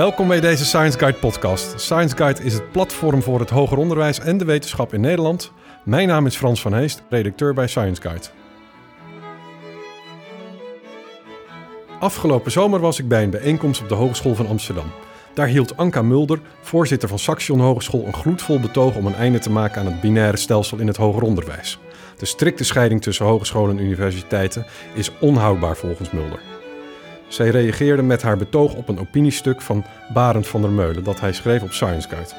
Welkom bij deze Science Guide podcast. Science Guide is het platform voor het hoger onderwijs en de wetenschap in Nederland. Mijn naam is Frans van Heest, redacteur bij Science Guide. Afgelopen zomer was ik bij een bijeenkomst op de Hogeschool van Amsterdam. Daar hield Anka Mulder, voorzitter van Saxion Hogeschool, een gloedvol betoog om een einde te maken aan het binaire stelsel in het hoger onderwijs. De strikte scheiding tussen hogescholen en universiteiten is onhoudbaar volgens Mulder. Zij reageerde met haar betoog op een opiniestuk van Barend van der Meulen dat hij schreef op Science Guide.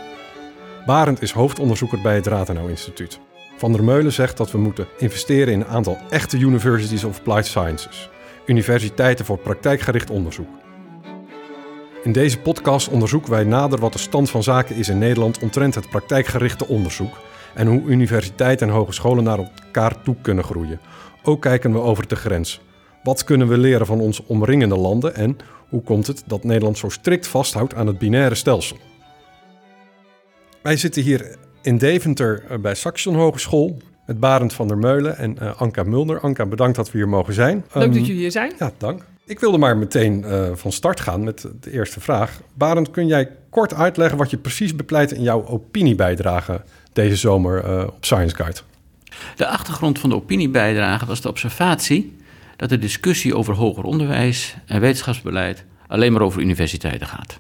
Barend is hoofdonderzoeker bij het Rathenau Instituut. Van der Meulen zegt dat we moeten investeren in een aantal echte Universities of Applied Sciences, universiteiten voor praktijkgericht onderzoek. In deze podcast onderzoeken wij nader wat de stand van zaken is in Nederland omtrent het praktijkgerichte onderzoek en hoe universiteiten en hogescholen naar elkaar toe kunnen groeien. Ook kijken we over de grens. Wat kunnen we leren van onze omringende landen en hoe komt het dat Nederland zo strikt vasthoudt aan het binaire stelsel? Wij zitten hier in Deventer eh, bij Saxion Hogeschool met Barend van der Meulen en uh, Anka Mulder. Anka, bedankt dat we hier mogen zijn. Leuk um, dat jullie hier zijn. Ja, dank. Ik wilde maar meteen uh, van start gaan met de eerste vraag. Barend, kun jij kort uitleggen wat je precies bepleit in jouw opiniebijdrage deze zomer uh, op Science Guide? De achtergrond van de opiniebijdrage was de observatie dat de discussie over hoger onderwijs en wetenschapsbeleid alleen maar over universiteiten gaat.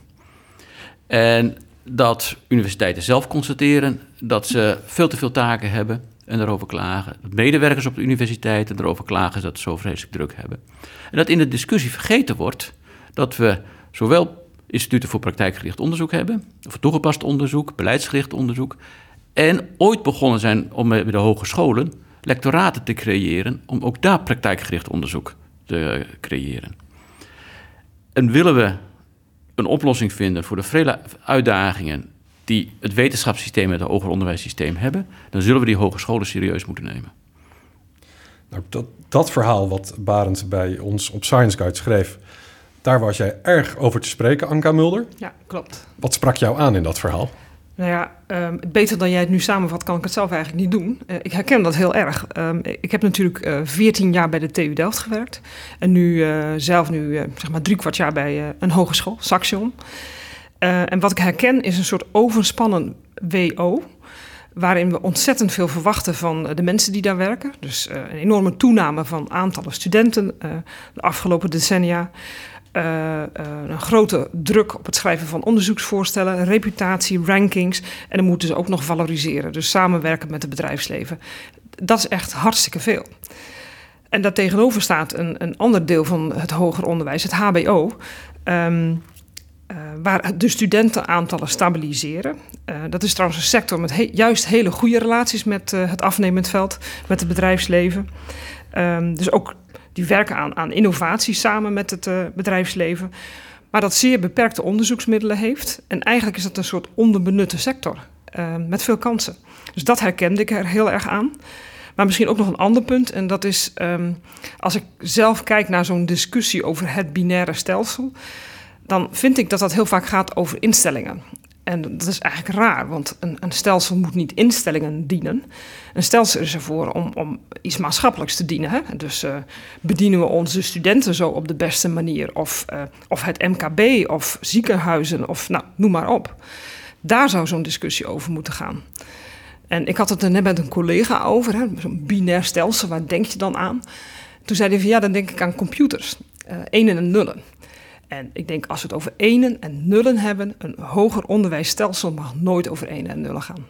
En dat universiteiten zelf constateren dat ze veel te veel taken hebben en daarover klagen. Dat medewerkers op de universiteiten erover klagen dat ze zo vreselijk druk hebben. En dat in de discussie vergeten wordt dat we zowel instituten voor praktijkgericht onderzoek hebben, of toegepast onderzoek, beleidsgericht onderzoek, en ooit begonnen zijn om bij de hogescholen lectoraten te creëren om ook daar praktijkgericht onderzoek te creëren. En willen we een oplossing vinden voor de vele uitdagingen die het wetenschapssysteem en het hoger onderwijssysteem hebben, dan zullen we die hogescholen serieus moeten nemen. Nou, dat, dat verhaal wat Barend bij ons op Science Guide schreef, daar was jij erg over te spreken, Anka Mulder. Ja, klopt. Wat sprak jou aan in dat verhaal? Nou ja, um, beter dan jij het nu samenvat, kan ik het zelf eigenlijk niet doen. Uh, ik herken dat heel erg. Um, ik heb natuurlijk uh, 14 jaar bij de TU Delft gewerkt. En nu uh, zelf nu zeg maar drie kwart jaar bij een hogeschool, Saxion. en wat ik herken is een soort overspannen WO waarin we ontzettend veel verwachten van de mensen die daar werken. Dus een enorme toename van aantallen studenten de afgelopen decennia. Uh, een grote druk op het schrijven van onderzoeksvoorstellen, reputatie, rankings. En dan moeten ze ook nog valoriseren, dus samenwerken met het bedrijfsleven. Dat is echt hartstikke veel. En daartegenover staat een, een ander deel van het hoger onderwijs, het HBO. Um, uh, waar de studentenaantallen stabiliseren. Dat is trouwens een sector met juist hele goede relaties met het afnemend veld, met het bedrijfsleven. Um, dus ook die werken aan, aan innovatie samen met het bedrijfsleven. Maar dat zeer beperkte onderzoeksmiddelen heeft. En eigenlijk is dat een soort onderbenutte sector met veel kansen. Dus dat herkende ik er heel erg aan. Maar misschien ook nog een ander punt. En dat is um, als ik zelf kijk naar zo'n discussie over het binaire stelsel dan vind ik dat dat heel vaak gaat over instellingen. En dat is eigenlijk raar, want een, een, stelsel moet niet instellingen dienen. Een stelsel is ervoor om, om iets maatschappelijks te dienen. Hè? Dus uh, bedienen we onze studenten zo op de beste manier? Of, uh, of het MKB, of ziekenhuizen, of nou, noem maar op. Daar zou zo'n discussie over moeten gaan. En ik had het er net met een collega over, zo'n binair stelsel, waar denk je dan aan? Toen zei hij van ja, dan denk ik aan computers, uh, enen en nullen. En ik denk als we het over enen en nullen hebben, een hoger onderwijsstelsel mag nooit over enen en nullen gaan.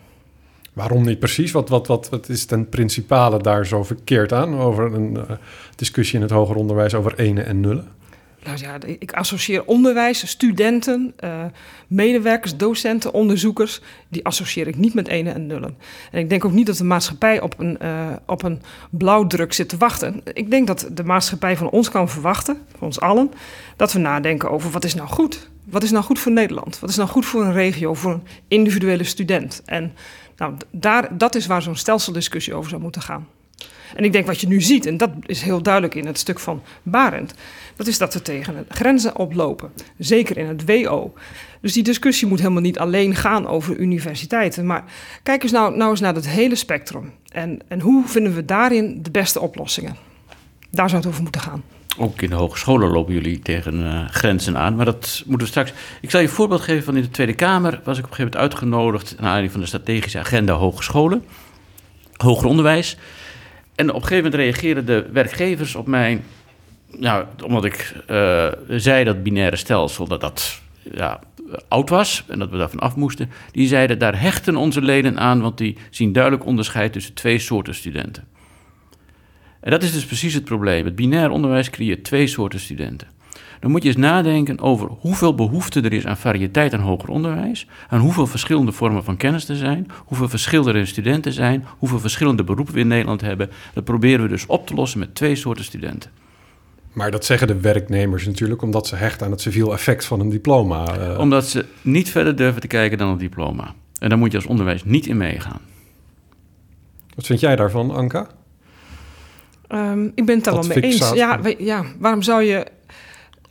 Waarom niet precies? Wat, wat, wat, wat is ten principale daar zo verkeerd aan over een uh, discussie in het hoger onderwijs over enen en nullen? Nou ja, ik associeer onderwijs, studenten, uh, medewerkers, docenten, onderzoekers, die associeer ik niet met enen en nullen. En ik denk ook niet dat de maatschappij op een, uh, op een blauwdruk zit te wachten. Ik denk dat de maatschappij van ons kan verwachten, van ons allen, dat we nadenken over wat is nou goed? Wat is nou goed voor Nederland? Wat is nou goed voor een regio, voor een individuele student? En nou, daar, dat is waar zo'n stelseldiscussie over zou moeten gaan. En ik denk wat je nu ziet, en dat is heel duidelijk in het stuk van Barend, dat is dat we tegen grenzen oplopen. Zeker in het WO. Dus die discussie moet helemaal niet alleen gaan over universiteiten. Maar kijk eens nou, nou eens naar het hele spectrum. En, en hoe vinden we daarin de beste oplossingen? Daar zou het over moeten gaan. Ook in de hogescholen lopen jullie tegen uh, grenzen aan, maar dat moeten we straks. Ik zal je een voorbeeld geven van in de Tweede Kamer. Was ik op een gegeven moment uitgenodigd naar aanleiding van de strategische agenda hogescholen, hoger onderwijs. En op een gegeven moment reageerden de werkgevers op mij, nou, omdat ik uh, zei dat binaire stelsel dat dat ja, oud was en dat we daarvan af moesten. Die zeiden daar hechten onze leden aan, want die zien duidelijk onderscheid tussen twee soorten studenten. En dat is dus precies het probleem. Het binair onderwijs creëert twee soorten studenten. Dan moet je eens nadenken over hoeveel behoefte er is aan variëteit aan hoger onderwijs, aan hoeveel verschillende vormen van kennis er zijn, hoeveel verschillende studenten zijn, hoeveel verschillende beroepen we in Nederland hebben. Dat proberen we dus op te lossen met twee soorten studenten. Maar dat zeggen de werknemers natuurlijk omdat ze hechten aan het civiel effect van een diploma. Uh... Omdat ze niet verder durven te kijken dan het diploma. En daar moet je als onderwijs niet in meegaan. Wat vind jij daarvan, Anka? Um, ik ben het daar wel mee eens. Ja, ja, waarom zou je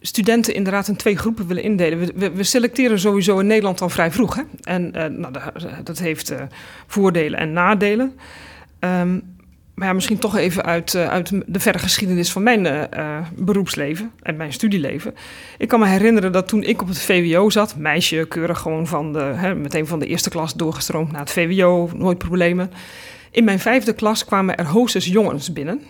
studenten inderdaad in twee groepen willen indelen? We, we, selecteren sowieso in Nederland al vrij vroeg. Hè? En uh, nou, dat heeft uh, voordelen en nadelen. Um, maar misschien toch even uit, uh, uit de verre geschiedenis van mijn beroepsleven en mijn studieleven. Ik kan me herinneren dat toen ik op het VWO zat, meisje keurig gewoon van de, hè, meteen van de eerste klas doorgestroomd naar het VWO, nooit problemen. In mijn vijfde klas kwamen er hoogstens jongens binnen.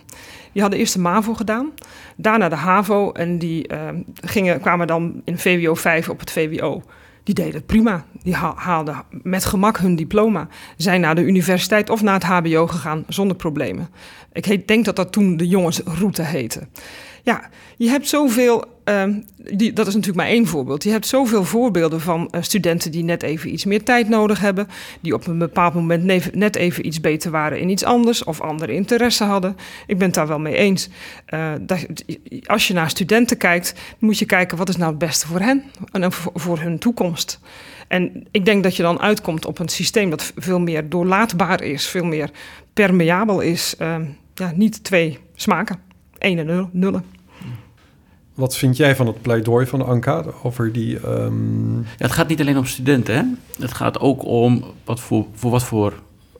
Die hadden eerst de MAVO gedaan, daarna de HAVO en die uh, gingen, kwamen dan in VWO 5 op het VWO. Die deden het prima. Die haalden met gemak hun diploma. Zijn naar de universiteit of naar het HBO gegaan zonder problemen. Ik denk dat dat toen de jongensroute heette. Ja, je hebt zoveel, uh, die, dat is natuurlijk maar één voorbeeld. Je hebt zoveel voorbeelden van uh, studenten die net even iets meer tijd nodig hebben. Die op een bepaald moment net even iets beter waren in iets anders. Of andere interesse hadden. Ik ben het daar wel mee eens. Uh, dat, als je naar studenten kijkt, moet je kijken wat is nou het beste voor hen. En voor, voor hun toekomst. En ik denk dat je dan uitkomt op een systeem dat veel meer doorlaatbaar is. Veel meer permeabel is. Ehm, ja, niet twee smaken. 1 en 0, nullen. Wat vind jij van het pleidooi van Anka over die... Um... Ja, het gaat niet alleen om studenten, hè? Het gaat ook om wat voor, voor wat voor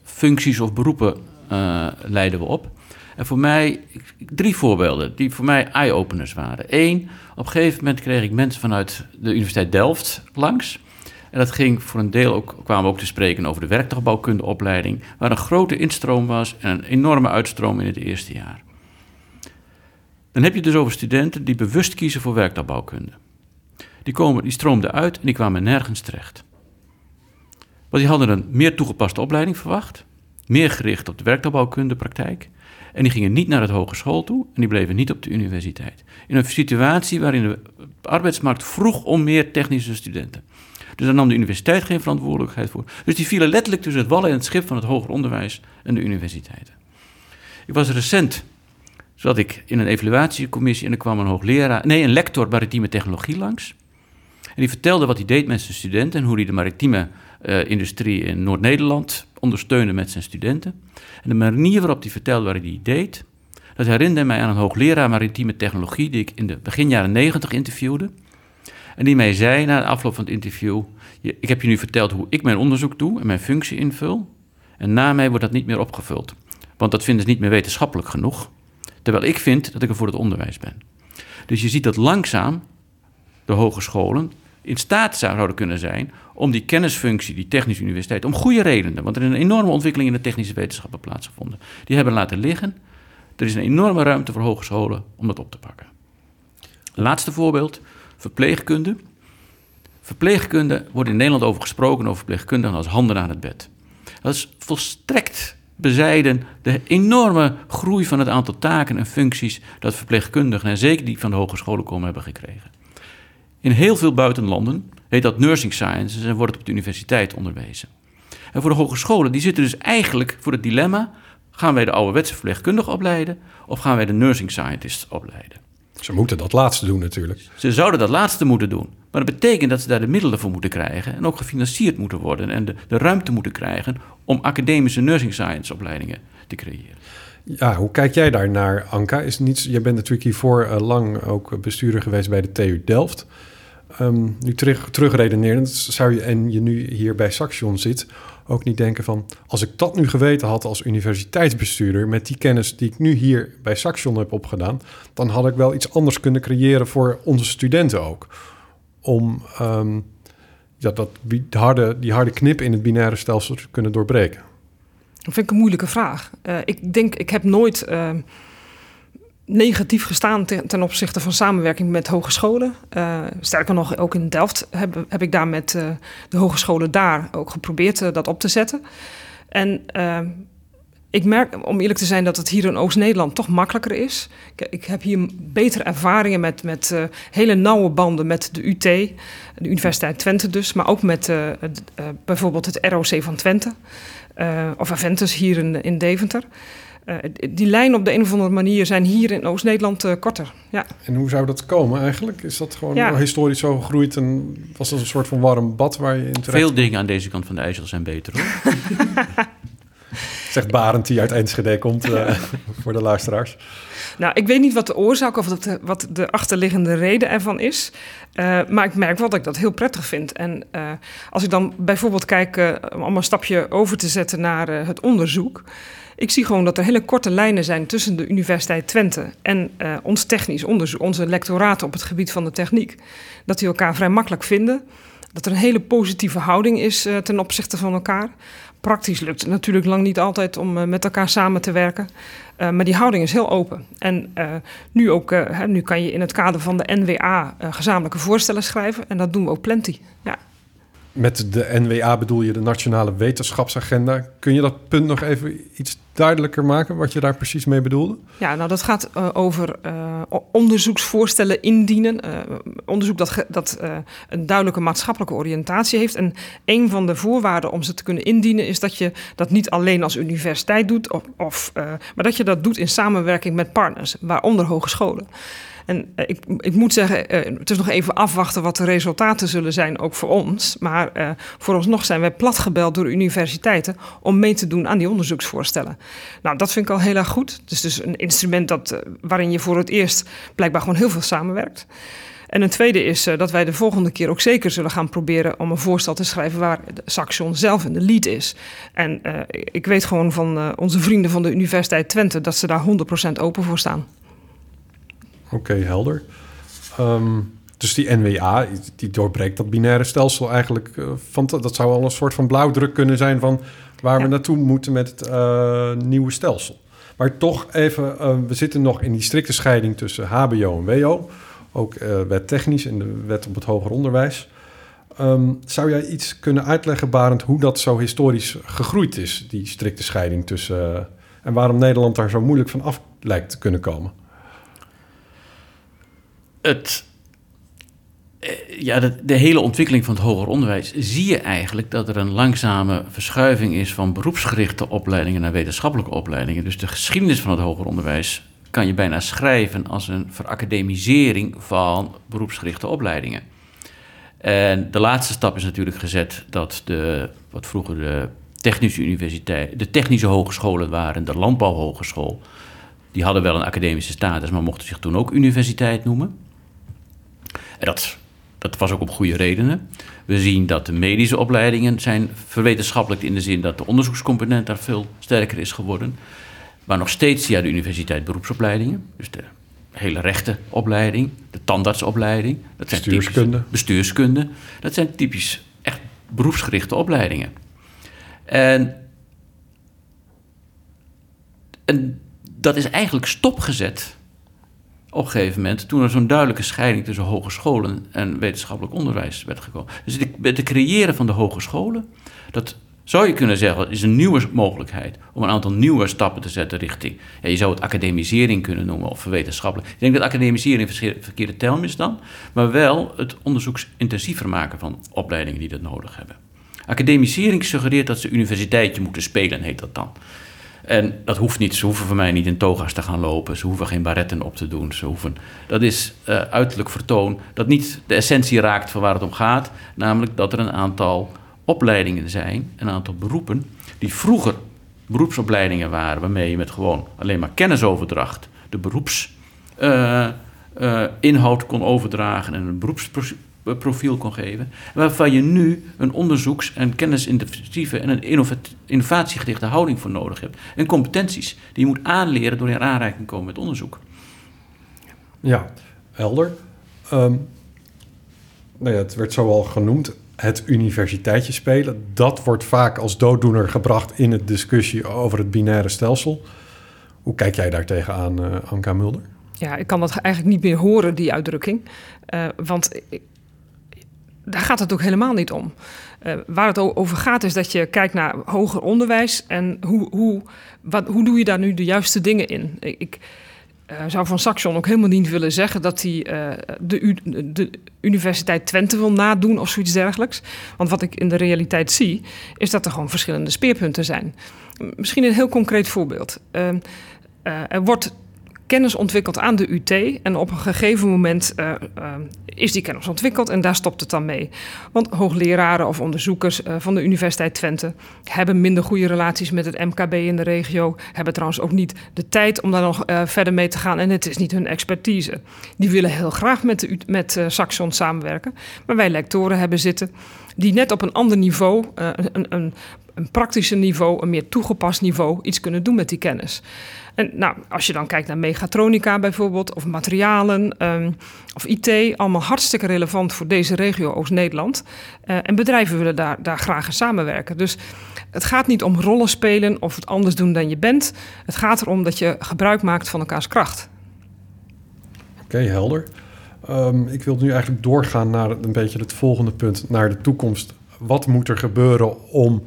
functies of beroepen uh, leiden we op. En voor mij, drie voorbeelden die voor mij eye-openers waren. Eén, op een gegeven moment kreeg ik mensen vanuit de Universiteit Delft langs. En dat ging voor een deel ook, kwamen we ook te spreken over de werktuigbouwkundeopleiding, waar een grote instroom was en een enorme uitstroom in het eerste jaar. Dan heb je dus over studenten die bewust kiezen voor werktuigbouwkunde. Die, komen, die stroomden uit en die kwamen nergens terecht. Want die hadden een meer toegepaste opleiding verwacht, meer gericht op de werktuigbouwkunde praktijk. En die gingen niet naar het hogeschool toe en die bleven niet op de universiteit. In een situatie waarin de arbeidsmarkt vroeg om meer technische studenten. Dus daar nam de universiteit geen verantwoordelijkheid voor. Dus die vielen letterlijk tussen het wallen en het schip van het hoger onderwijs en de universiteiten. Ik was recent zat ik in een evaluatiecommissie en er kwam een hoogleraar, nee, een lector maritieme technologie langs. En die vertelde wat hij deed met zijn studenten en hoe hij de maritieme uh, industrie in Noord-Nederland ondersteunde met zijn studenten. En de manier waarop hij vertelde wat hij deed, dat herinnerde mij aan een hoogleraar maritieme technologie die ik in de begin jaren negentig interviewde. En die mij zei na de afloop van het interview: Ik heb je nu verteld hoe ik mijn onderzoek doe en mijn functie invul. En na mij wordt dat niet meer opgevuld. Want dat vinden ze niet meer wetenschappelijk genoeg. Terwijl ik vind dat ik er voor het onderwijs ben. Dus je ziet dat langzaam de hogescholen in staat zouden kunnen zijn om die kennisfunctie, die technische universiteit, om goede redenen, want er is een enorme ontwikkeling in de technische wetenschappen plaatsgevonden, die hebben laten liggen. Er is een enorme ruimte voor hogescholen om dat op te pakken. Laatste voorbeeld, verpleegkunde. Verpleegkunde wordt in Nederland over gesproken over verpleegkundigen als handen aan het bed. Dat is volstrekt bezijden de enorme groei van het aantal taken en functies dat verpleegkundigen, en zeker die van de hogescholen komen, hebben gekregen. In heel veel buitenlanden heet dat nursing sciences en wordt het op de universiteit onderwezen. En voor de hogescholen, die zitten dus eigenlijk voor het dilemma: gaan wij de ouderwetse verpleegkundige opleiden of gaan wij de nursing scientist opleiden? Ze moeten dat laatste doen natuurlijk. Ze zouden dat laatste moeten doen. Maar dat betekent dat ze daar de middelen voor moeten krijgen en ook gefinancierd moeten worden en de, de ruimte moeten krijgen om academische nursing science opleidingen te creëren. Ja, hoe kijk jij daar naar, Anka? Is niet, jij bent natuurlijk hiervoor uh, lang ook bestuurder geweest bij de TU Delft. Um, nu terug, terugredenerend zou je, en je nu hier bij Saxion zit, ook niet denken van... als ik dat nu geweten had als universiteitsbestuurder... met die kennis die ik nu hier bij Saxion heb opgedaan... dan had ik wel iets anders kunnen creëren voor onze studenten ook. Om ehm, ja, dat, die, harde, die harde knip in het binaire stelsel te kunnen doorbreken. Dat vind ik een moeilijke vraag. Uh, ik denk, ik heb nooit... Uh negatief gestaan ten, opzichte van samenwerking met hogescholen. Uh, sterker nog, ook in Delft heb, heb ik daar met uh, de hogescholen daar ook geprobeerd uh, dat op te zetten. En ik merk, om eerlijk te zijn, dat het hier in Oost-Nederland toch makkelijker is. Ik, ik, heb hier betere ervaringen met, met hele nauwe banden met de UT, de Universiteit Twente dus, maar ook met bijvoorbeeld het ROC van Twente of Aventus hier in, in Deventer. Uh, die lijnen op de een of andere manier zijn hier in Oost-Nederland uh, korter. Ja. En hoe zou dat komen eigenlijk? Is dat gewoon ja. historisch zo gegroeid en was dat een soort van warm bad waar je in terecht... Veel dingen aan deze kant van de IJssel zijn beter hoor. Zegt Barend die uit Enschede komt uh, voor de luisteraars. Nou, ik weet niet wat de oorzaak of dat, wat de achterliggende reden ervan is. Uh, maar ik merk wel dat ik dat heel prettig vind. En uh, als ik dan bijvoorbeeld kijk, om een stapje over te zetten naar het onderzoek. Ik zie gewoon dat er hele korte lijnen zijn tussen de Universiteit Twente en uh, ons technisch onderzoek, onze lectoraten op het gebied van de techniek. Dat die elkaar vrij makkelijk vinden. Dat er een hele positieve houding is uh, ten opzichte van elkaar. Praktisch lukt het natuurlijk lang niet altijd om uh, met elkaar samen te werken. maar die houding is heel open. En nu, ook, nu kan je in het kader van de NWA gezamenlijke voorstellen schrijven. En dat doen we ook plenty. Ja. Met de NWA bedoel je de Nationale Wetenschapsagenda. Kun je dat punt nog even iets duidelijker maken, wat je daar precies mee bedoelde? Ja, nou dat gaat uh, over uh, onderzoeksvoorstellen indienen. Uh, onderzoek dat, dat een duidelijke maatschappelijke oriëntatie heeft. En een van de voorwaarden om ze te kunnen indienen is dat je dat niet alleen als universiteit doet, of, of maar dat je dat doet in samenwerking met partners, waaronder hogescholen. En uh, ik, ik, moet zeggen, uh, het is nog even afwachten wat de resultaten zullen zijn, ook voor ons. Maar uh, vooralsnog zijn wij platgebeld door universiteiten om mee te doen aan die onderzoeksvoorstellen. Nou, dat vind ik al heel erg goed. Is dus een instrument dat, waarin je voor het eerst blijkbaar gewoon heel veel samenwerkt. En een tweede is uh, dat wij de volgende keer ook zeker zullen gaan proberen om een voorstel te schrijven waar Saxion zelf in de lead is. En uh, ik weet gewoon van uh, onze vrienden van de Universiteit Twente dat ze daar 100% open voor staan. Oké, okay, helder. Um, dus die NWA, die doorbreekt dat binaire stelsel eigenlijk. Uh, van dat zou al een soort van blauwdruk kunnen zijn van waar ja. we naartoe moeten met het uh, nieuwe stelsel. Maar toch even, uh, we zitten nog in die strikte scheiding tussen HBO en WO. Ook wet technisch en de wet op het hoger onderwijs. Um, zou jij iets kunnen uitleggen, Barend, hoe dat zo historisch gegroeid is, die strikte scheiding tussen. en waarom Nederland daar zo moeilijk van af lijkt te kunnen komen? Het, eh, ja, de, hele ontwikkeling van het hoger onderwijs zie je eigenlijk dat er een langzame verschuiving is van beroepsgerichte opleidingen naar wetenschappelijke opleidingen. Dus de geschiedenis van het hoger onderwijs kan je bijna schrijven als een veracademisering van beroepsgerichte opleidingen. En de laatste stap is natuurlijk gezet dat de, wat vroeger de technische universiteit, de technische hogescholen waren, de landbouwhogeschool, die hadden wel een academische status, maar mochten zich toen ook universiteit noemen. En dat, dat was ook op goede redenen. We zien dat de medische opleidingen zijn verwetenschappelijk in de zin dat de onderzoekscomponent daar veel sterker is geworden. Maar nog steeds via de universiteit beroepsopleidingen. Dus de hele rechtenopleiding, de tandartsopleiding. Dat zijn bestuurskunde. Typisch, bestuurskunde. Dat zijn typisch echt beroepsgerichte opleidingen. En, en dat is eigenlijk stopgezet op een gegeven moment, toen er zo'n duidelijke scheiding tussen hogescholen en wetenschappelijk onderwijs werd gekomen. Dus het creëren van de hogescholen, dat zou je kunnen zeggen, is een nieuwe mogelijkheid om een aantal nieuwe stappen te zetten richting. Je zou het academisering kunnen noemen of wetenschappelijk. Ik denk dat academisering een verkeerde term is dan, maar wel het onderzoeksintensiever maken van opleidingen die dat nodig hebben. Academisering suggereert dat ze universiteitje moeten spelen, heet dat dan. En dat hoeft niet. Ze hoeven voor mij niet in toga's te gaan lopen. Ze hoeven geen baretten op te doen. Ze hoeven, dat is uh, uiterlijk vertoon dat niet de essentie raakt van waar het om gaat. Namelijk dat er een aantal opleidingen zijn, een aantal beroepen, die vroeger beroepsopleidingen waren, waarmee je met gewoon alleen maar kennisoverdracht de beroepsinhoud uh, uh, kon overdragen en een beroepsproces profiel kon geven. Waarvan je nu een onderzoeks- en kennisintensieve en een innovatiegerichte houding voor nodig hebt. En competenties die je moet aanleren door in aanraking te komen met onderzoek. Ja, helder. Um, nou ja, het werd zo al genoemd, het universiteitje spelen. Dat wordt vaak als dooddoener gebracht in de discussie over het binaire stelsel. Hoe kijk jij daar tegenaan, uh, Anka Mulder? Ja, ik kan dat eigenlijk niet meer horen, die uitdrukking. Uh, want daar gaat het ook helemaal niet om. Uh, waar het over gaat is dat je kijkt naar hoger onderwijs en hoe, hoe, wat, hoe doe je daar nu de juiste dingen in? Ik, uh, zou van Saxion ook helemaal niet willen zeggen dat hij uh, de, de, Universiteit Twente wil nadoen of zoiets dergelijks. Want wat ik in de realiteit zie, is dat er gewoon verschillende speerpunten zijn. Misschien een heel concreet voorbeeld. Uh, er wordt kennis ontwikkeld aan de UT. En op een gegeven moment uh, uh, is die kennis ontwikkeld en daar stopt het dan mee. Want hoogleraren of onderzoekers uh, van de Universiteit Twente hebben minder goede relaties met het MKB in de regio. Hebben trouwens ook niet de tijd om daar nog verder mee te gaan. En het is niet hun expertise. Die willen heel graag met, de, met Saxion samenwerken. Maar wij lectoren hebben zitten die net op een ander niveau, een, een, een praktischer niveau, een meer toegepast niveau, iets kunnen doen met die kennis. En nou, als je dan kijkt naar mechatronica bijvoorbeeld, of materialen, um, of IT, allemaal hartstikke relevant voor deze regio Oost-Nederland. Uh, en bedrijven willen daar, daar graag in samenwerken. Dus het gaat niet om rollen spelen of het anders doen dan je bent. Het gaat erom dat je gebruik maakt van elkaars kracht. Oké, helder. Um, ik wil nu eigenlijk doorgaan naar een beetje het volgende punt, naar de toekomst. Wat moet er gebeuren om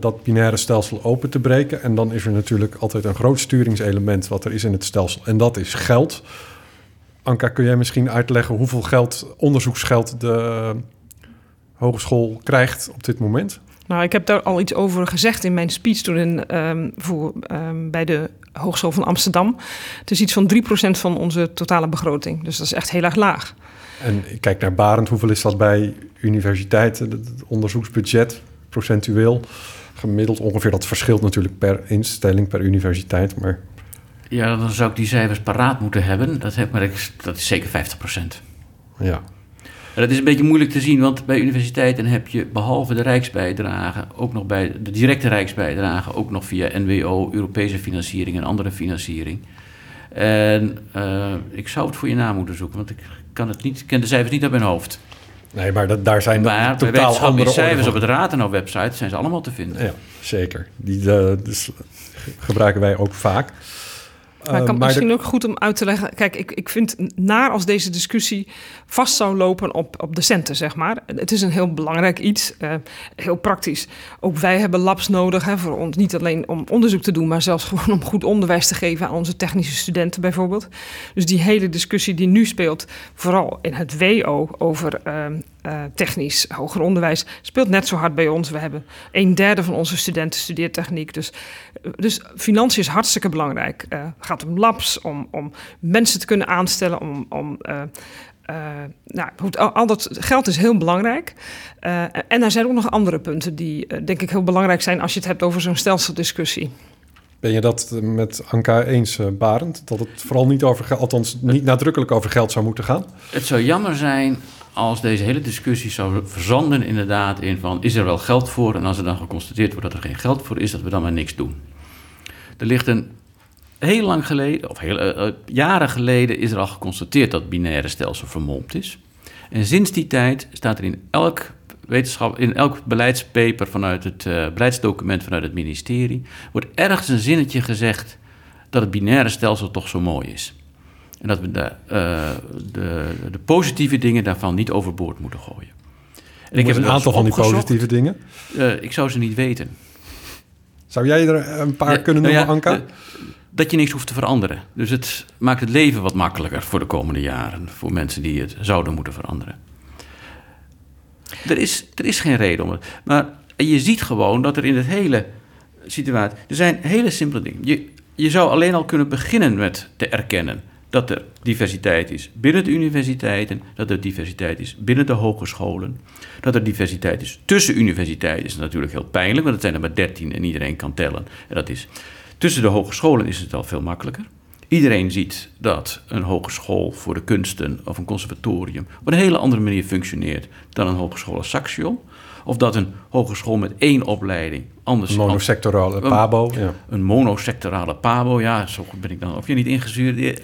dat binaire stelsel open te breken. En dan is er natuurlijk altijd een groot sturingselement wat er is in het stelsel. En dat is geld. Anka, kun jij misschien uitleggen hoeveel geld, onderzoeksgeld de hogeschool krijgt op dit moment? Nou, ik heb daar al iets over gezegd in mijn speech toen in, um, voor, um, bij de Hogeschool van Amsterdam. Het is iets van 3% van onze totale begroting. Dus dat is echt heel erg laag. En ik kijk naar Barend, hoeveel is dat bij universiteiten, het onderzoeksbudget? procentueel gemiddeld ongeveer. Dat verschilt natuurlijk per instelling, per universiteit. Maar... Ja, dan zou ik die cijfers paraat moeten hebben. Dat, heb, maar ik, dat is zeker 50 procent. Ja. En dat is een beetje moeilijk te zien, want bij universiteiten heb je behalve de rijksbijdrage, ook nog bij de directe rijksbijdrage, ook nog via NWO, Europese financiering en andere financiering. En uh, ik zou het voor je na moeten zoeken, want ik kan het niet, ik ken de cijfers niet op mijn hoofd. Nee, maar dat, daar zijn maar totaal andere cijfers op het Ratenau-website zijn ze allemaal te vinden. Ja, zeker. Die uh, dus gebruiken wij ook vaak. Maar kan uh, maar misschien ook goed om uit te leggen. Kijk, ik, ik vind naar als deze discussie vast zou lopen op, op de centen, zeg maar. Het is een heel belangrijk iets, uh, heel praktisch. Ook wij hebben labs nodig hè, voor ons, niet alleen om onderzoek te doen, maar zelfs gewoon om goed onderwijs te geven aan onze technische studenten bijvoorbeeld. Dus die hele discussie die nu speelt, vooral in het WO over uh, uh, technisch hoger onderwijs, speelt net zo hard bij ons. We hebben een derde van onze studenten studeert techniek. Dus, dus financiën is hartstikke belangrijk. Het gaat om labs, om, om mensen te kunnen aanstellen, om. om uh, uh, nou, al, al, dat geld is heel belangrijk. Uh, en er zijn ook nog andere punten die uh, denk ik heel belangrijk zijn als je het hebt over zo'n stelseldiscussie. Ben je dat met Anka eens, Barend? Dat het vooral niet over geld, althans niet nadrukkelijk over geld zou moeten gaan? Het zou jammer zijn als deze hele discussie zou verzanden inderdaad in van is er wel geld voor en als er dan geconstateerd wordt dat er geen geld voor is, dat we dan maar niks doen. Er ligt een heel lang geleden, of heel, uh, jaren geleden, is er al geconstateerd dat het binaire stelsel vermomd is. En sinds die tijd staat er in elk wetenschap, in elk beleidspaper vanuit het uh, beleidsdocument vanuit het ministerie, wordt ergens een zinnetje gezegd dat het binaire stelsel toch zo mooi is. En dat we de, uh, de, de, positieve dingen daarvan niet overboord moeten gooien. En ik heb een aantal van die positieve dingen. Ik zou ze niet weten. Zou jij er een paar ja, kunnen noemen, nou ja, Anka? dat je niks hoeft te veranderen. Dus het maakt het leven wat makkelijker voor de komende jaren. Voor mensen die het zouden moeten veranderen. Er is, er is geen reden om het. Maar je ziet gewoon dat er in het hele situatie. Er zijn hele simpele dingen. Je, je zou alleen al kunnen beginnen met te erkennen dat er diversiteit is binnen de universiteiten, dat er diversiteit is binnen de hogescholen, dat er diversiteit is tussen universiteiten, is natuurlijk heel pijnlijk, want het zijn er maar dertien en iedereen kan tellen. En dat is, tussen de hogescholen is het al veel makkelijker. Iedereen ziet dat een hogeschool voor de kunsten of een conservatorium op een hele andere manier functioneert dan een hogeschool Saxion. Of dat een hogeschool met één opleiding anders... Een monosectorale PABO. Een, ja. een monosectorale PABO, ja, zo goed ben ik dan. Of je niet ingezuurd, eh,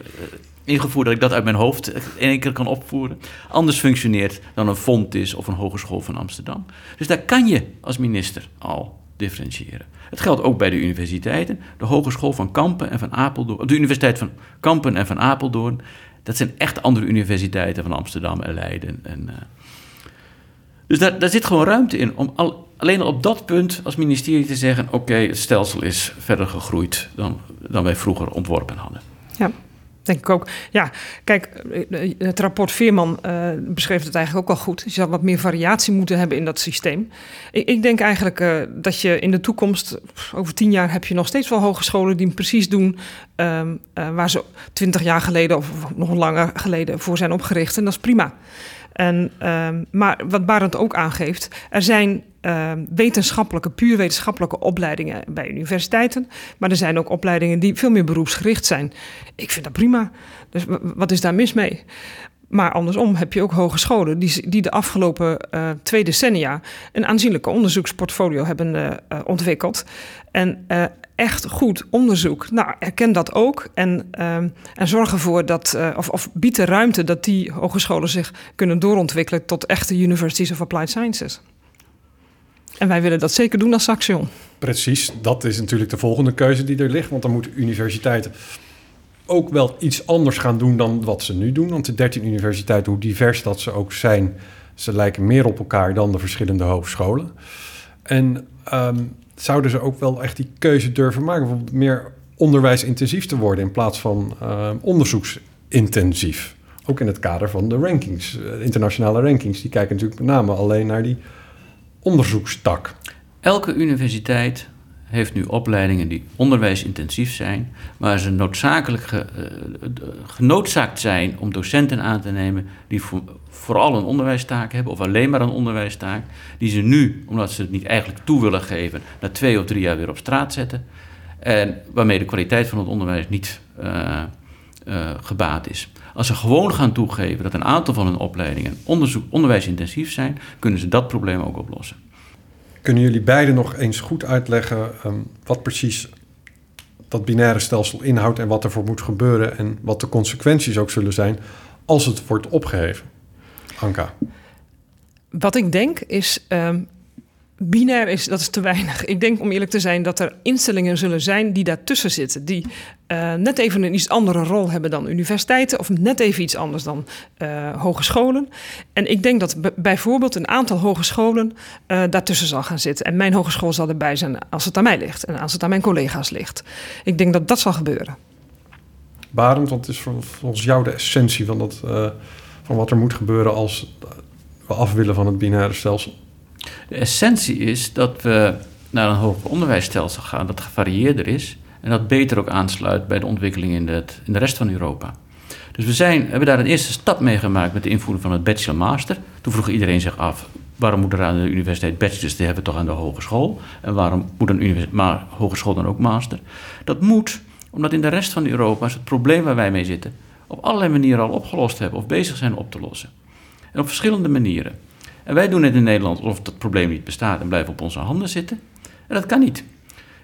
ingevoerd dat ik dat uit mijn hoofd in één keer kan opvoeren. Anders functioneert dan een Fontis of een Hogeschool van Amsterdam. Dus daar kan je als minister al differentiëren. Het geldt ook bij de universiteiten. De Hogeschool van Kampen en van Apeldoorn, de Universiteit van Kampen en van Apeldoorn, dat zijn echt andere universiteiten van Amsterdam en Leiden. En, uh, dus daar, zit gewoon ruimte in om al, alleen op dat punt als ministerie te zeggen: oké, het stelsel is verder gegroeid dan, dan wij vroeger ontworpen hadden. Ja. Denk ik ook. Ja, kijk, eh, het rapport Veerman uh, beschreef het eigenlijk ook al goed. Je zou wat meer variatie moeten hebben in dat systeem. Ik, ik denk eigenlijk uh, dat je in de toekomst, over tien jaar, heb je nog steeds wel hogescholen die precies doen um, uh, waar ze twintig jaar geleden of nog langer geleden voor zijn opgericht. En dat is prima. En, um, maar wat Barend ook aangeeft, er zijn uh, wetenschappelijke, puur wetenschappelijke opleidingen bij universiteiten. Maar er zijn ook opleidingen die veel meer beroepsgericht zijn. Ik vind dat prima. Dus wat is daar mis mee? Maar andersom heb je ook hogescholen die, die de afgelopen uh, twee decennia een aanzienlijke onderzoeksportfolio hebben uh, ontwikkeld. En echt goed onderzoek. Nou, erken dat ook en, en zorg ervoor dat, of, of bied de ruimte dat die hogescholen zich kunnen doorontwikkelen tot echte Universities of Applied Sciences. En wij willen dat zeker doen als Saxion. Precies, dat is natuurlijk de volgende keuze die er ligt. Want dan moeten universiteiten ook wel iets anders gaan doen dan wat ze nu doen. Want de 13 universiteiten, hoe divers dat ze ook zijn, ze lijken meer op elkaar dan de verschillende hogescholen. En um, zouden ze ook wel echt die keuze durven maken om meer onderwijsintensief te worden in plaats van uh, onderzoeksintensief? Ook in het kader van de rankings, internationale rankings. Die kijken natuurlijk met name alleen naar die onderzoekstak. Elke universiteit heeft nu opleidingen die onderwijsintensief zijn, waar ze noodzakelijk ge, uh, genoodzaakt zijn om docenten aan te nemen die voor, vooral een onderwijstaak hebben of alleen maar een onderwijstaak, die ze nu, omdat ze het niet eigenlijk toe willen geven, na twee of drie jaar weer op straat zetten. En waarmee de kwaliteit van het onderwijs niet uh, uh, gebaat is. Als ze gewoon gaan toegeven dat een aantal van hun opleidingen onderwijsintensief zijn, kunnen ze dat probleem ook oplossen. Kunnen jullie beiden nog eens goed uitleggen um, wat precies dat binaire stelsel inhoudt en wat ervoor moet gebeuren en wat de consequenties ook zullen zijn als het wordt opgeheven? Anka. Wat ik denk is, um, binair is, dat is te weinig. Ik denk om eerlijk te zijn dat er instellingen zullen zijn die daartussen zitten. Die uh, net even een iets andere rol hebben dan universiteiten. Of net even iets anders dan uh, hogescholen. En ik denk dat bijvoorbeeld een aantal hogescholen uh, daartussen zal gaan zitten. En mijn hogeschool zal erbij zijn als het aan mij ligt. En als het aan mijn collega's ligt. Ik denk dat dat zal gebeuren. Barend, wat is volgens jou de essentie van, dat, van wat er moet gebeuren als we af willen van het binaire stelsel? De essentie is dat we naar een hoger onderwijsstelsel gaan dat gevarieerder is en dat beter ook aansluit bij de ontwikkeling in de, in de rest van Europa. Dus we zijn, hebben daar een eerste stap mee gemaakt met de invoering van het bachelor-master. Toen vroeg iedereen zich af, waarom moet er aan de universiteit bachelors, die hebben toch aan de hogeschool? En waarom moet een maar, hogeschool dan ook master? Dat moet, omdat in de rest van Europa het probleem waar wij mee zitten, op allerlei manieren al opgelost hebben of bezig zijn op te lossen. En op verschillende manieren. En wij doen het in Nederland alsof dat probleem niet bestaat en blijven op onze handen zitten. En dat kan niet.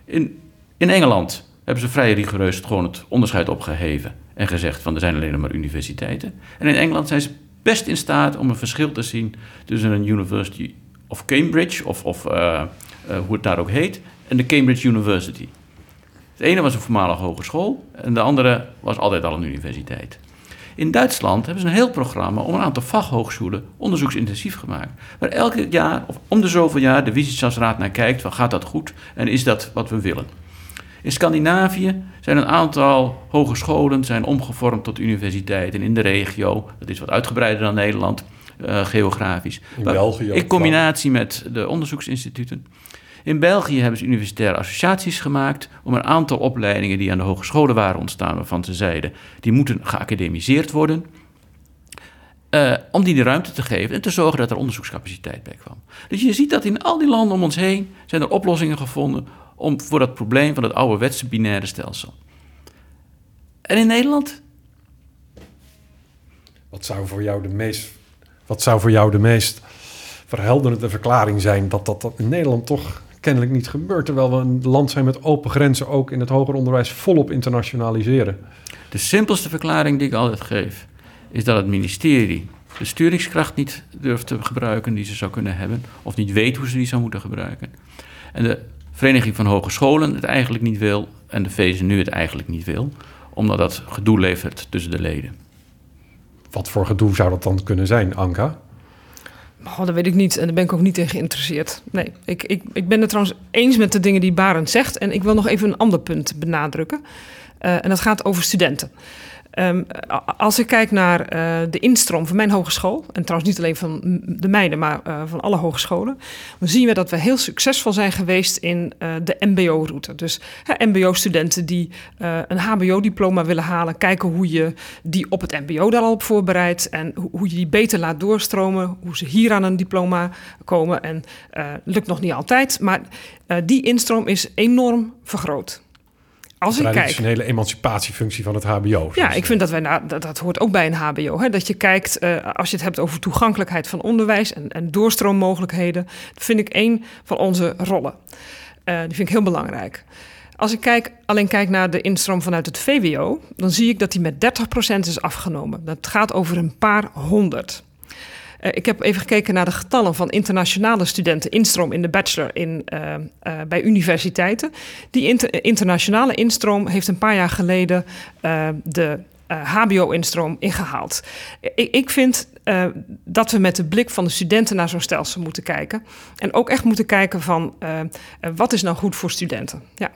In, in Engeland hebben ze vrij rigoureus het, gewoon het onderscheid opgeheven en gezegd van er zijn alleen maar universiteiten. En in Engeland zijn ze best in staat om een verschil te zien tussen een University of Cambridge, of, of uh, uh, hoe het daar ook heet, en de Cambridge University. Het ene was een voormalige hogeschool en de andere was altijd al een universiteit. In Duitsland hebben ze een heel programma om een aantal fachhogescholen onderzoeksintensief gemaakt. Waar elke jaar of om de zoveel jaar de Wissenschaftsraad naar kijkt van gaat dat goed en is dat wat we willen. In Scandinavië zijn een aantal hogescholen zijn omgevormd tot universiteiten in de regio. Dat is wat uitgebreider dan Nederland, uh, geografisch. In België in combinatie met de onderzoeksinstituten. In België hebben ze universitaire associaties gemaakt om een aantal opleidingen die aan de hogescholen waren ontstaan, waarvan ze zeiden die moeten geacademiseerd worden. Uh, om die de ruimte te geven en te zorgen dat er onderzoekscapaciteit bij kwam. Dus je ziet dat in al die landen om ons heen zijn er oplossingen gevonden om, voor dat probleem van het ouderwetse binaire stelsel. En in Nederland? Wat zou voor jou de meest, wat zou voor jou de meest verhelderende verklaring zijn dat dat in Nederland toch kennelijk niet gebeurt, terwijl we een land zijn met open grenzen, ook in het hoger onderwijs volop internationaliseren? De simpelste verklaring die ik altijd geef, is dat het ministerie de sturingskracht niet durft te gebruiken die ze zou kunnen hebben, of niet weet hoe ze die zou moeten gebruiken. En de Vereniging van Hogescholen het eigenlijk niet wil en de VSNU het eigenlijk niet wil, omdat dat gedoe levert tussen de leden. Wat voor gedoe zou dat dan kunnen zijn, Anka? Oh, dat weet ik niet en daar ben ik ook niet in geïnteresseerd. Nee, ik, ik, ik ben het trouwens eens met de dingen die Barend zegt. En ik wil nog even een ander punt benadrukken. Uh, en dat gaat over studenten. Um, als ik kijk naar uh, de instroom van mijn hogeschool, en trouwens niet alleen van de mijne, maar uh, van alle hogescholen, dan zien we dat we heel succesvol zijn geweest in uh, de MBO-route. Dus MBO-studenten die een HBO-diploma willen halen, kijken hoe je die op het MBO daar al op voorbereidt en ho hoe je die beter laat doorstromen, hoe ze hier aan een diploma komen. En lukt nog niet altijd, maar die instroom is enorm vergroot als traditionele kijk, emancipatiefunctie van het HBO. Ja, ik vind dat wij nou, dat, dat hoort ook bij een HBO. Hè, dat je kijkt, uh, als je het hebt over toegankelijkheid van onderwijs en, en doorstroommogelijkheden, dat vind ik een van onze rollen. Uh, die vind ik heel belangrijk. Als ik kijk, alleen kijk naar de instroom vanuit het VWO, dan zie ik dat die met 30% is afgenomen. Dat gaat over een paar honderd. Uh, ik heb even gekeken naar de getallen van internationale studenten instroom in de bachelor in, uh, uh, bij universiteiten. Die inter internationale instroom heeft een paar jaar geleden de HBO-instroom ingehaald. Ik, ik vind dat we met de blik van de studenten naar zo'n stelsel moeten kijken. En ook echt moeten kijken van wat is nou goed voor studenten. Ja.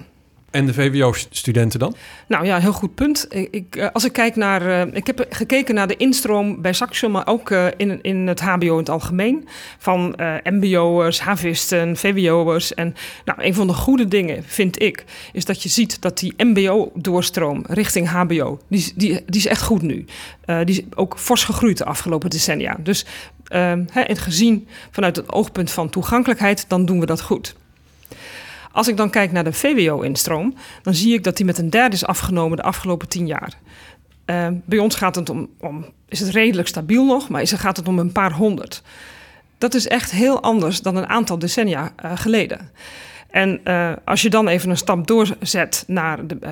En de VWO-studenten dan? Nou ja, heel goed punt. Ik, eh, als ik kijk naar. Uh, ik heb gekeken naar de instroom bij Saxion, maar ook uh, in, in het HBO in het algemeen. Van uh, MBO'ers, HAVisten, VWO'ers. En nou, een van de goede dingen, vind ik, is dat je ziet dat die MBO-doorstroom richting HBO, die, die, die is echt goed nu. die is ook fors gegroeid de afgelopen decennia. Dus he, gezien vanuit het oogpunt van toegankelijkheid, dan doen we dat goed. Als ik dan kijk naar de VWO-instroom, dan zie ik dat die met een derde is afgenomen de afgelopen tien jaar. Uh, bij ons gaat het om, om, is het redelijk stabiel nog, maar is, gaat het om een paar honderd. Dat is echt heel anders dan een aantal decennia uh, geleden. En uh, als je dan even een stap doorzet naar de, uh,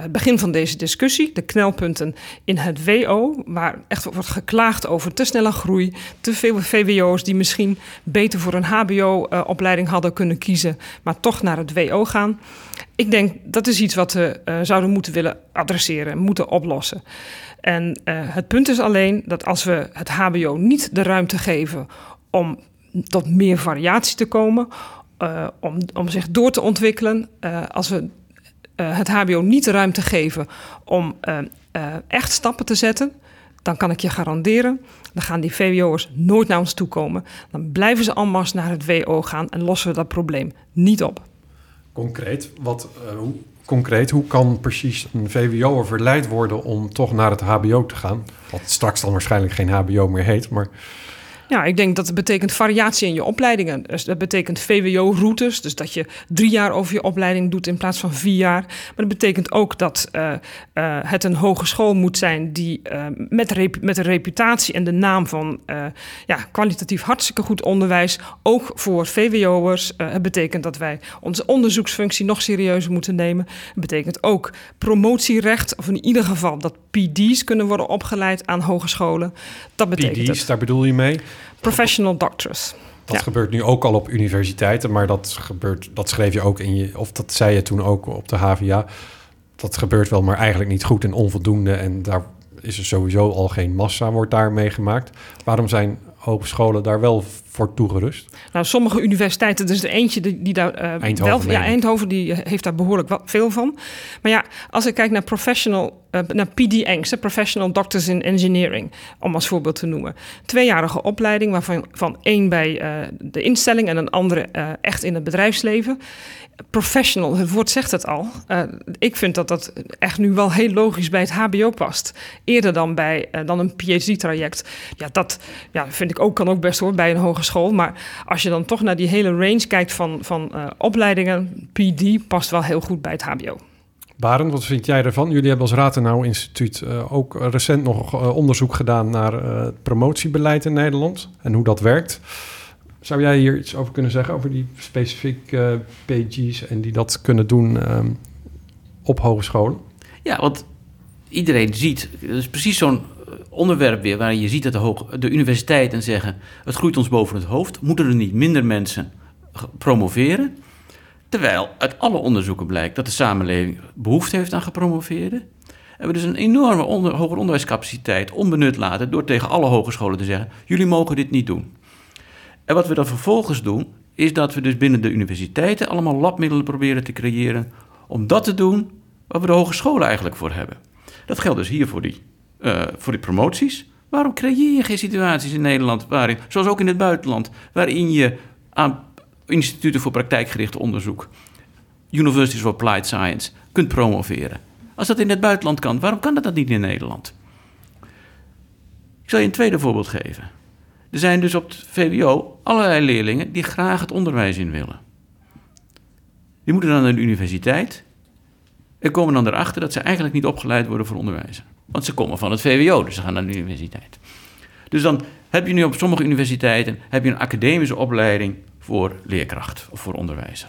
het begin van deze discussie, de knelpunten in het WO, waar echt wordt geklaagd over te snelle groei, te veel VWO's die misschien beter voor een HBO-opleiding hadden kunnen kiezen, maar toch naar het WO gaan. Ik denk dat is iets wat we zouden moeten willen adresseren, moeten oplossen. En het punt is alleen dat als we het HBO niet de ruimte geven om tot meer variatie te komen, uh, om, om zich door te ontwikkelen. Uh, als we uh, het HBO niet de ruimte geven om echt stappen te zetten, dan kan ik je garanderen, dan gaan die VWO'ers nooit naar ons toe komen. Dan blijven ze allemaal naar het WO gaan en lossen we dat probleem niet op. Concreet, wat, hoe, concreet, hoe kan precies een VWO'er verleid worden om toch naar het HBO te gaan? Wat straks dan waarschijnlijk geen HBO meer heet, maar... Ja, ik denk dat het betekent variatie in je opleidingen. Dus dat betekent VWO-routes, dus dat je drie jaar over je opleiding doet in plaats van vier jaar. Maar dat betekent ook dat uh, uh, het een hogeschool moet zijn die uh, met, rep met de reputatie en de naam van ja, kwalitatief hartstikke goed onderwijs, ook voor VWO'ers. het betekent dat wij onze onderzoeksfunctie nog serieuzer moeten nemen. Het betekent ook promotierecht, of in ieder geval dat PD's kunnen worden opgeleid aan hogescholen. Dat betekent PD's, het. daar bedoel je mee? Professional doctors. Dat ja. gebeurt nu ook al op universiteiten, maar dat gebeurt, dat schreef je ook in je, of dat zei je toen ook op de HVA. Dat gebeurt wel, maar eigenlijk niet goed en onvoldoende. En daar is er sowieso al geen massa, wordt daar meegemaakt. Waarom zijn hogescholen daar wel voor toegerust? Nou, sommige universiteiten, er is er eentje die, die daar uh, Eindhoven, wel... Ja, Eindhoven die heeft daar behoorlijk wat, veel van. Maar ja, als ik kijk naar professional, uh, naar PD-ENGS, Professional Doctors in Engineering, om als voorbeeld te noemen. Tweejarige opleiding, waarvan van één bij uh, de instelling en een andere echt in het bedrijfsleven professional, het woord zegt het al. Ik vind dat dat echt nu wel heel logisch bij het HBO past. Eerder dan bij dan een PhD-traject. Ja, dat ja, vind ik ook, kan ook best hoor bij een hogeschool. Maar als je dan toch naar die hele range kijkt van, van uh, opleidingen, PD past wel heel goed bij het HBO. Barend, wat vind jij ervan? Jullie hebben als Ratenau Instituut uh, ook recent nog uh, onderzoek gedaan naar uh, het promotiebeleid in Nederland en hoe dat werkt. Zou jij hier iets over kunnen zeggen, over die specifieke PG's en die dat kunnen doen um, op hogescholen? Ja, want iedereen ziet, het is precies zo'n onderwerp weer waarin je ziet dat de, hoog, de universiteiten zeggen: het groeit ons boven het hoofd, moeten er niet minder mensen promoveren? Terwijl uit alle onderzoeken blijkt dat de samenleving behoefte heeft aan gepromoveerden. En we dus een enorme onder, hoger onderwijscapaciteit onbenut laten door tegen alle hogescholen te zeggen: jullie mogen dit niet doen. En wat we dan vervolgens doen, is dat we dus binnen de universiteiten allemaal labmiddelen proberen te creëren om dat te doen waar we de hogescholen eigenlijk voor hebben. Dat geldt dus hier voor die, uh, voor die promoties. Waarom creëer je geen situaties in Nederland, waarin, zoals ook in het buitenland, waarin je aan instituten voor praktijkgericht onderzoek, Universities of Applied Science, kunt promoveren. Als dat in het buitenland kan, waarom kan dat, dat niet in Nederland? Ik zal je een tweede voorbeeld geven. Er zijn dus op het VWO allerlei leerlingen die graag het onderwijs in willen. Die moeten dan naar de universiteit en komen dan erachter dat ze eigenlijk niet opgeleid worden voor onderwijzer. Want ze komen van het VWO, dus ze gaan naar de universiteit. Dus dan heb je nu op sommige universiteiten heb je een academische opleiding voor leerkracht of voor onderwijzer.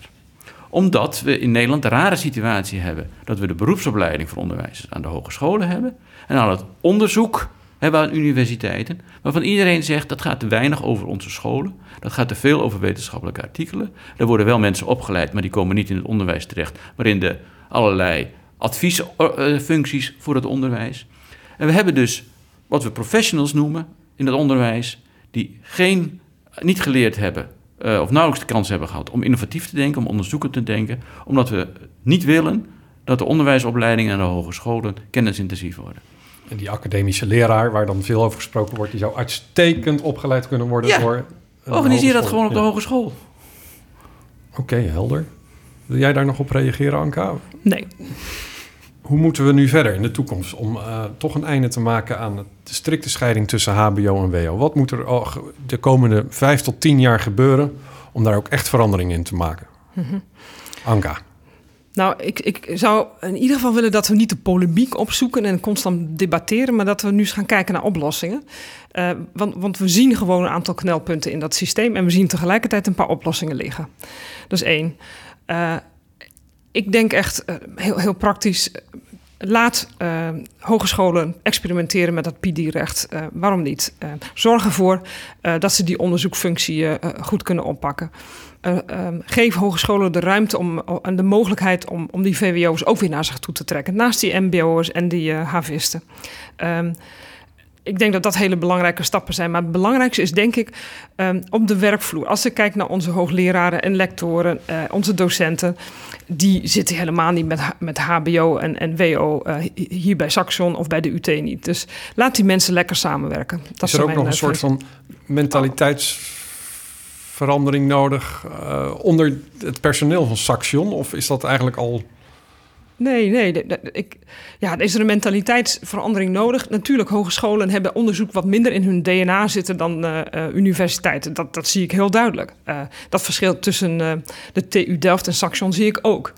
Omdat we in Nederland de rare situatie hebben dat we de beroepsopleiding voor onderwijzers aan de hogescholen hebben en al het onderzoek hebben aan universiteiten, waarvan iedereen zegt dat gaat te weinig over onze scholen, dat gaat te veel over wetenschappelijke artikelen. Er worden wel mensen opgeleid, maar die komen niet in het onderwijs terecht, maar in de allerlei adviesfuncties voor het onderwijs. En we hebben dus wat we professionals noemen in het onderwijs, die geen, niet geleerd hebben uh, of nauwelijks de kans hebben gehad om innovatief te denken, om onderzoekend te denken, omdat we niet willen dat de onderwijsopleidingen en de hogescholen kennisintensief worden. En die academische leraar, waar dan veel over gesproken wordt, die zou uitstekend opgeleid kunnen worden ja, door. Organiseer dat gewoon op de hogeschool. Oké, helder. Wil jij daar nog op reageren, Anka? Nee. Hoe moeten we nu verder in de toekomst om uh, toch een einde te maken aan de strikte scheiding tussen HBO en WO? Wat moet er de komende vijf tot tien jaar gebeuren om daar ook echt verandering in te maken? Mm -hmm. Anka. Nou, ik, ik zou in ieder geval willen dat we niet de polemiek opzoeken en constant debatteren, maar dat we nu eens gaan kijken naar oplossingen. Uh, want, want we zien gewoon een aantal knelpunten in dat systeem en we zien tegelijkertijd een paar oplossingen liggen. Dat is één. Uh, ik denk echt uh, heel, heel praktisch. Laat uh, hogescholen experimenteren met dat PD-recht. Uh, waarom niet? zorg ervoor dat ze die onderzoekfunctie goed kunnen oppakken. Um, geef hogescholen de ruimte om, en de mogelijkheid om, om die VWO's ook weer naar zich toe te trekken. Naast die MBO'ers en die HVisten. Ik denk dat dat hele belangrijke stappen zijn. Maar het belangrijkste is denk ik um, op de werkvloer. Als ik kijk naar onze hoogleraren en lectoren, uh, onze docenten, die zitten helemaal niet met, met HBO en, en WO uh, hier bij Saxion of bij de UT niet. Dus laat die mensen lekker samenwerken. Dat is er ook nog een soort van mentaliteitsverandering nodig uh, onder het personeel van Saxion? Of is dat eigenlijk al Nee, nee. ik, ja, is er een mentaliteitsverandering nodig? Natuurlijk, hogescholen hebben onderzoek wat minder in hun DNA zitten dan uh, universiteiten. Dat, dat zie ik heel duidelijk. Uh, dat verschil tussen de TU Delft en Saxion zie ik ook.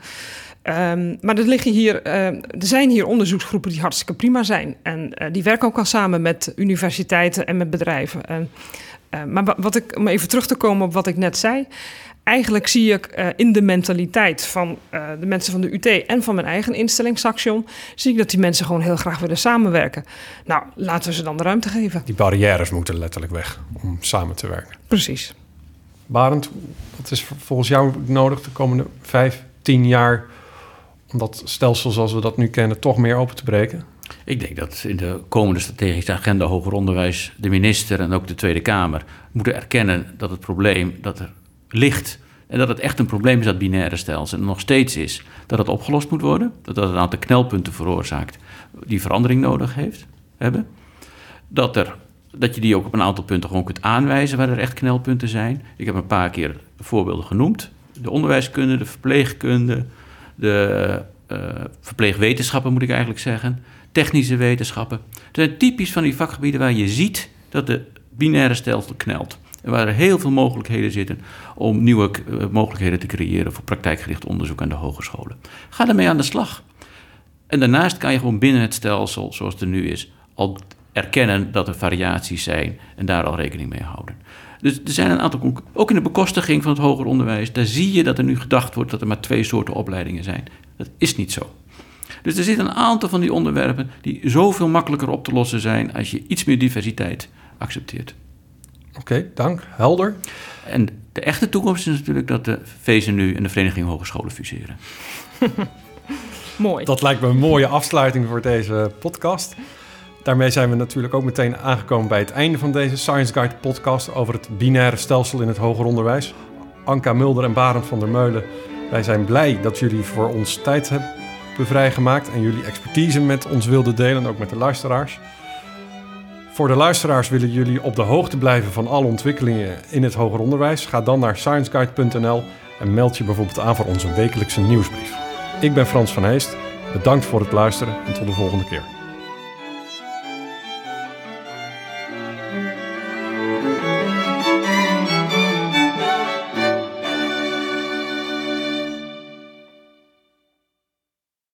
Um, maar er, liggen hier, er zijn hier onderzoeksgroepen die hartstikke prima zijn. En die werken ook al samen met universiteiten en met bedrijven. En, maar wat ik, om even terug te komen op wat ik net zei eigenlijk zie ik uh, in de mentaliteit van uh, de mensen van de UT en van mijn eigen instelling, Saxion, zie ik dat die mensen gewoon heel graag willen samenwerken. Nou, laten we ze dan de ruimte geven. Die barrières moeten letterlijk weg om samen te werken. Precies. Barend, wat is volgens jou nodig de komende vijf, tien jaar om dat stelsel zoals we dat nu kennen toch meer open te breken? Ik denk dat in de komende strategische agenda hoger onderwijs de minister en ook de Tweede Kamer moeten erkennen dat het probleem dat er ligt en dat het echt een probleem is, dat binaire stelsel. En nog steeds is dat het opgelost moet worden. Dat dat een aantal knelpunten veroorzaakt die verandering nodig heeft, hebben. Dat, er, dat je die ook op een aantal punten gewoon kunt aanwijzen waar er echt knelpunten zijn. Ik heb een paar keer voorbeelden genoemd. De onderwijskunde, de verpleegkunde, de uh, verpleegwetenschappen moet ik eigenlijk zeggen. Technische wetenschappen. Het zijn typisch van die vakgebieden waar je ziet dat de binaire stelsel knelt. Waar er heel veel mogelijkheden zitten om nieuwe eh, mogelijkheden te creëren voor praktijkgericht onderzoek aan de hogescholen. Ga ermee aan de slag. En daarnaast kan je gewoon binnen het stelsel, zoals het er nu is, al erkennen dat er variaties zijn en daar al rekening mee houden. Dus er zijn een aantal, ook in de bekostiging van het hoger onderwijs, daar zie je dat er nu gedacht wordt dat er maar twee soorten opleidingen zijn. Dat is niet zo. Dus er zitten een aantal van die onderwerpen die zoveel makkelijker op te lossen zijn als je iets meer diversiteit accepteert. Oké, dank. Helder. En de echte toekomst is natuurlijk dat de VZNU en de Vereniging Hogescholen fuseren. Mooi. Dat lijkt me een mooie afsluiting voor deze podcast. Daarmee zijn we natuurlijk ook meteen aangekomen bij het einde van deze Science Guide podcast over het binaire stelsel in het hoger onderwijs. Anka Mulder en Barend van der Meulen, wij zijn blij dat jullie voor ons tijd hebben vrijgemaakt en jullie expertise met ons wilden delen, ook met de luisteraars. Voor de luisteraars willen jullie op de hoogte blijven van alle ontwikkelingen in het hoger onderwijs. Ga dan naar scienceguide.nl en meld je bijvoorbeeld aan voor onze wekelijkse nieuwsbrief. Ik ben Frans van Heest. Bedankt voor het luisteren en tot de volgende keer.